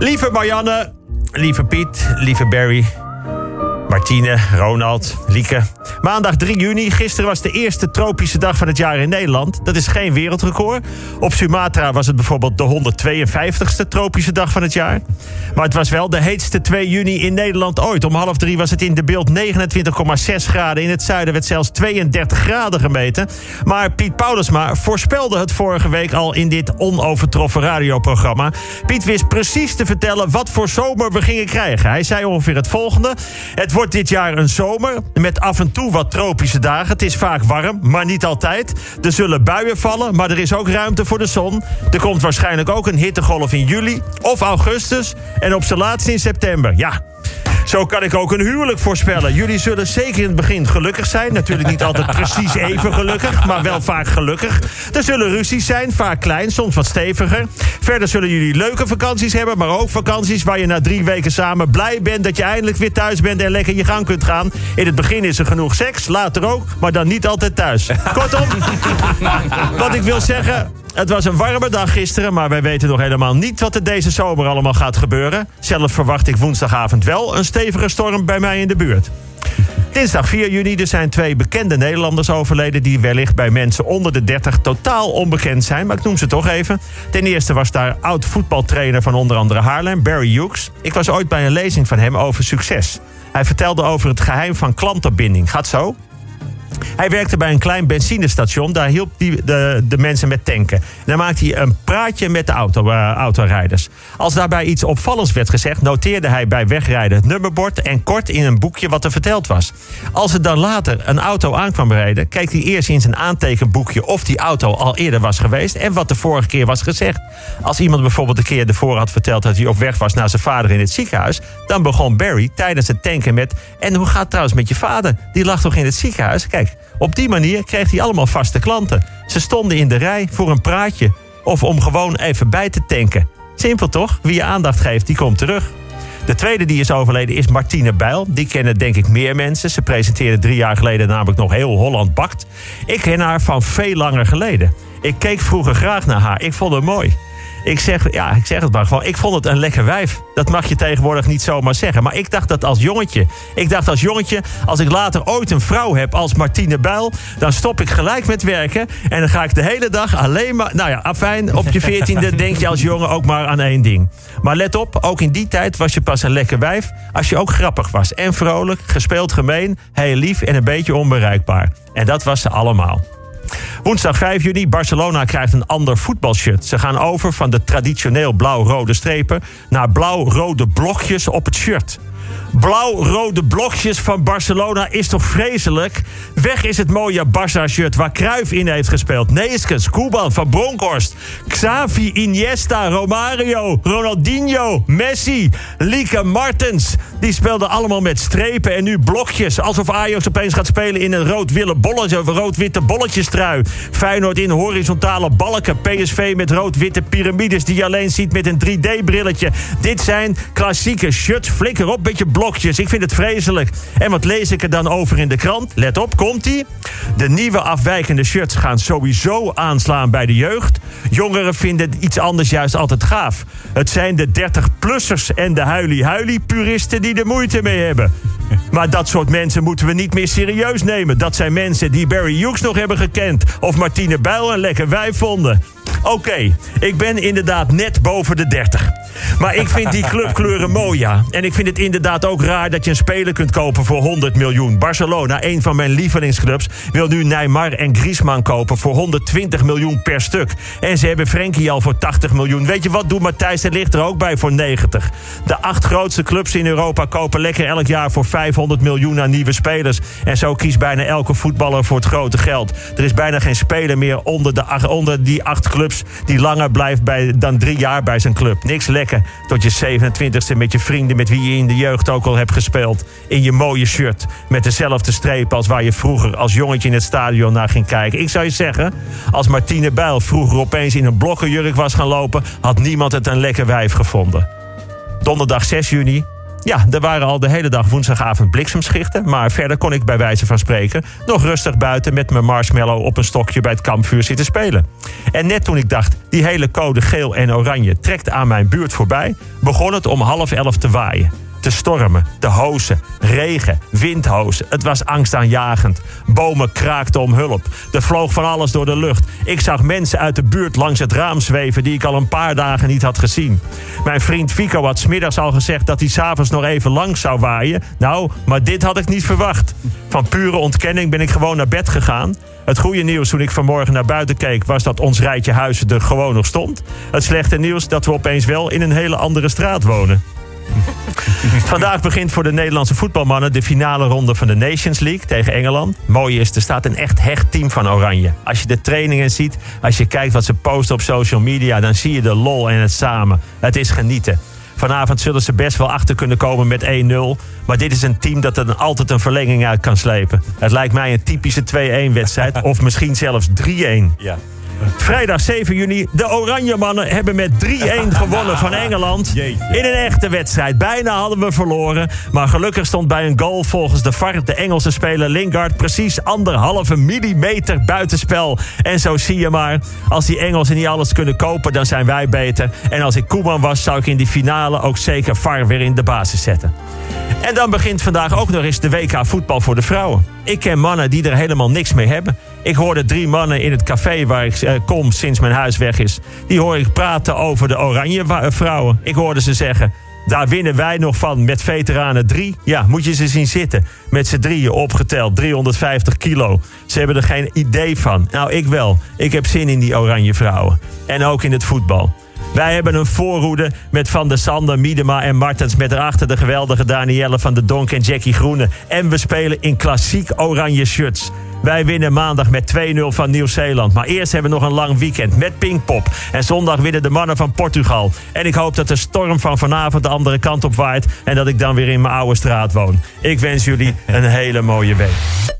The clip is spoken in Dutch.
Lieve Marianne, lieve Piet, lieve Barry, Martine, Ronald, Lieke. Maandag 3 juni, gisteren was de eerste tropische dag van het jaar in Nederland. Dat is geen wereldrecord. Op Sumatra was het bijvoorbeeld de 152ste tropische dag van het jaar. Maar het was wel de heetste 2 juni in Nederland ooit. Om half drie was het in de beeld 29,6 graden. In het zuiden werd zelfs 32 graden gemeten. Maar Piet Paulusma voorspelde het vorige week al in dit onovertroffen radioprogramma. Piet wist precies te vertellen wat voor zomer we gingen krijgen. Hij zei ongeveer het volgende. Het wordt dit jaar een zomer met af en toe wat tropische dagen. Het is vaak warm, maar niet altijd. Er zullen buien vallen, maar er is ook ruimte voor de zon. Er komt waarschijnlijk ook een hittegolf in juli of augustus. En op zijn laatst in september. Ja, zo kan ik ook een huwelijk voorspellen. Jullie zullen zeker in het begin gelukkig zijn. Natuurlijk niet altijd precies even gelukkig, maar wel vaak gelukkig. Er zullen ruzies zijn, vaak klein, soms wat steviger. Verder zullen jullie leuke vakanties hebben, maar ook vakanties waar je na drie weken samen blij bent dat je eindelijk weer thuis bent en lekker je gang kunt gaan. In het begin is er genoeg seks, later ook, maar dan niet altijd thuis. Kortom, wat ik wil zeggen, het was een warme dag gisteren, maar wij weten nog helemaal niet wat er deze zomer allemaal gaat gebeuren. Zelf verwacht ik woensdagavond wel een stevige storm bij mij in de buurt. Dinsdag 4 juni er zijn twee bekende Nederlanders overleden... die wellicht bij mensen onder de 30 totaal onbekend zijn. Maar ik noem ze toch even. Ten eerste was daar oud-voetbaltrainer van onder andere Haarlem, Barry Hughes. Ik was ooit bij een lezing van hem over succes. Hij vertelde over het geheim van klantenbinding. Gaat zo? Hij werkte bij een klein benzinestation. Daar hielp hij de, de mensen met tanken. En dan maakte hij een praatje met de auto, uh, autorijders. Als daarbij iets opvallends werd gezegd... noteerde hij bij wegrijden het nummerbord... en kort in een boekje wat er verteld was. Als er dan later een auto aankwam rijden... kijkt hij eerst in zijn aantekenboekje... of die auto al eerder was geweest... en wat de vorige keer was gezegd. Als iemand bijvoorbeeld een keer ervoor had verteld... dat hij op weg was naar zijn vader in het ziekenhuis... dan begon Barry tijdens het tanken met... en hoe gaat het trouwens met je vader? Die lag toch in het ziekenhuis? Kijk, op die manier kreeg hij allemaal vaste klanten. Ze stonden in de rij voor een praatje of om gewoon even bij te tanken. Simpel toch? Wie je aandacht geeft, die komt terug. De tweede die is overleden is Martine Bijl. Die kennen denk ik meer mensen. Ze presenteerde drie jaar geleden namelijk nog heel Holland Bakt. Ik ken haar van veel langer geleden. Ik keek vroeger graag naar haar. Ik vond haar mooi. Ik zeg, ja, ik zeg het maar gewoon. Ik vond het een lekker wijf. Dat mag je tegenwoordig niet zomaar zeggen. Maar ik dacht dat als jongetje. Ik dacht als jongetje, als ik later ooit een vrouw heb als Martine Bijl... dan stop ik gelijk met werken. En dan ga ik de hele dag alleen maar... Nou ja, afijn, op je veertiende denk je als jongen ook maar aan één ding. Maar let op, ook in die tijd was je pas een lekker wijf... als je ook grappig was. En vrolijk, gespeeld gemeen, heel lief en een beetje onbereikbaar. En dat was ze allemaal. Woensdag 5 juni, Barcelona krijgt een ander voetbalshirt. Ze gaan over van de traditioneel blauw-rode strepen naar blauw-rode blokjes op het shirt. Blauw-rode blokjes van Barcelona is toch vreselijk? Weg is het mooie Barça-shirt waar Cruijff in heeft gespeeld. Neeskens, Koeman, Van Bronckhorst, Xavi, Iniesta, Romario, Ronaldinho, Messi, Lieke Martens. Die speelden allemaal met strepen en nu blokjes. Alsof Ajax opeens gaat spelen in een rood-witte bolletje rood-witte bolletjestrui. Feyenoord in horizontale balken. PSV met rood-witte piramides die je alleen ziet met een 3D-brilletje. Dit zijn klassieke shirts. Flikker op, beetje blokjes. Ik vind het vreselijk. En wat lees ik er dan over in de krant? Let op, komt-ie. De nieuwe afwijkende shirts gaan sowieso aanslaan bij de jeugd. Jongeren vinden iets anders juist altijd gaaf. Het zijn de 30-plussers en de huilie-huilie-puristen die er moeite mee hebben. Maar dat soort mensen moeten we niet meer serieus nemen. Dat zijn mensen die Barry Hughes nog hebben gekend. Of Martine Bijl een lekker wijf vonden. Oké, ik ben inderdaad net boven de 30. Maar ik vind die clubkleuren mooi, ja. En ik vind het inderdaad ook raar dat je een speler kunt kopen voor 100 miljoen. Barcelona, een van mijn lievelingsclubs, wil nu Neymar en Griezmann kopen voor 120 miljoen per stuk. En ze hebben Frenkie al voor 80 miljoen. Weet je wat, doet Matthijs de ligt er ook bij voor 90. De acht grootste clubs in Europa kopen lekker elk jaar voor 500 miljoen aan nieuwe spelers. En zo kiest bijna elke voetballer voor het grote geld. Er is bijna geen speler meer onder, de, onder die acht clubs die langer blijft bij, dan drie jaar bij zijn club. Niks lekker tot je 27e met je vrienden met wie je in de jeugd ook al hebt gespeeld. In je mooie shirt met dezelfde strepen als waar je vroeger als jongetje in het stadion naar ging kijken. Ik zou je zeggen, als Martine Bijl vroeger opeens in een blokkenjurk was gaan lopen, had niemand het een lekker wijf gevonden. Donderdag 6 juni Ja, er waren al de hele dag woensdagavond bliksemschichten. Maar verder kon ik bij wijze van spreken nog rustig buiten met mijn marshmallow op een stokje bij het kampvuur zitten spelen. En net toen ik dacht, die hele code geel en oranje trekt aan mijn buurt voorbij, begon het om half elf te waaien te stormen, te hozen, regen, windhozen. Het was angstaanjagend. Bomen kraakten om hulp. Er vloog van alles door de lucht. Ik zag mensen uit de buurt langs het raam zweven die ik al een paar dagen niet had gezien. Mijn vriend Fico had smiddags al gezegd dat hij s'avonds nog even langs zou waaien. Nou, maar dit had ik niet verwacht. Van pure ontkenning ben ik gewoon naar bed gegaan. Het goede nieuws toen ik vanmorgen naar buiten keek... was dat ons rijtje huizen er gewoon nog stond. Het slechte nieuws dat we opeens wel in een hele andere straat wonen. Vandaag begint voor de Nederlandse voetbalmannen de finale ronde van de Nations League tegen Engeland. Mooi is, er staat een echt hecht team van Oranje. Als je de trainingen ziet, als je kijkt wat ze posten op social media, dan zie je de lol en het samen. Het is genieten. Vanavond zullen ze best wel achter kunnen komen met 1-0. Maar dit is een team dat er altijd een verlenging uit kan slepen. Het lijkt mij een typische 2-1 wedstrijd. of misschien zelfs 3-1. Ja. Vrijdag 7 juni. De Oranje Mannen hebben met 3-1 gewonnen van Engeland. In een echte wedstrijd. Bijna hadden we verloren. Maar gelukkig stond bij een goal volgens de VAR de Engelse speler Lingard precies anderhalve millimeter buitenspel. En zo zie je maar. Als die Engelsen niet alles kunnen kopen, dan zijn wij beter. En als ik Koeman was, zou ik in die finale ook zeker VAR weer in de basis zetten. En dan begint vandaag ook nog eens de WK voetbal voor de vrouwen. Ik ken mannen die er helemaal niks mee hebben. Ik hoorde drie mannen in het café waar ik eh, kom sinds mijn huis weg is. Die hoor ik praten over de oranje vrouwen. Ik hoorde ze zeggen... Daar winnen wij nog van met veteranen 3. Ja, moet je ze zien zitten. Met z'n drieën opgeteld, 350 kilo. Ze hebben er geen idee van. Nou, ik wel. Ik heb zin in die oranje vrouwen. En ook in het voetbal. Wij hebben een voorhoede met Van der Sander, Miedema en Martens... met erachter de geweldige Danielle van de Donk en Jackie Groene. En we spelen in klassiek oranje shirts. Wij winnen maandag met 2-0 van Nieuw-Zeeland. Maar eerst hebben we nog een lang weekend met Pinkpop. En zondag winnen de mannen van Portugal. En ik hoop dat de storm van vanavond de andere kant op waait... en dat ik dan weer in mijn oude straat woon. Ik wens jullie een hele mooie week.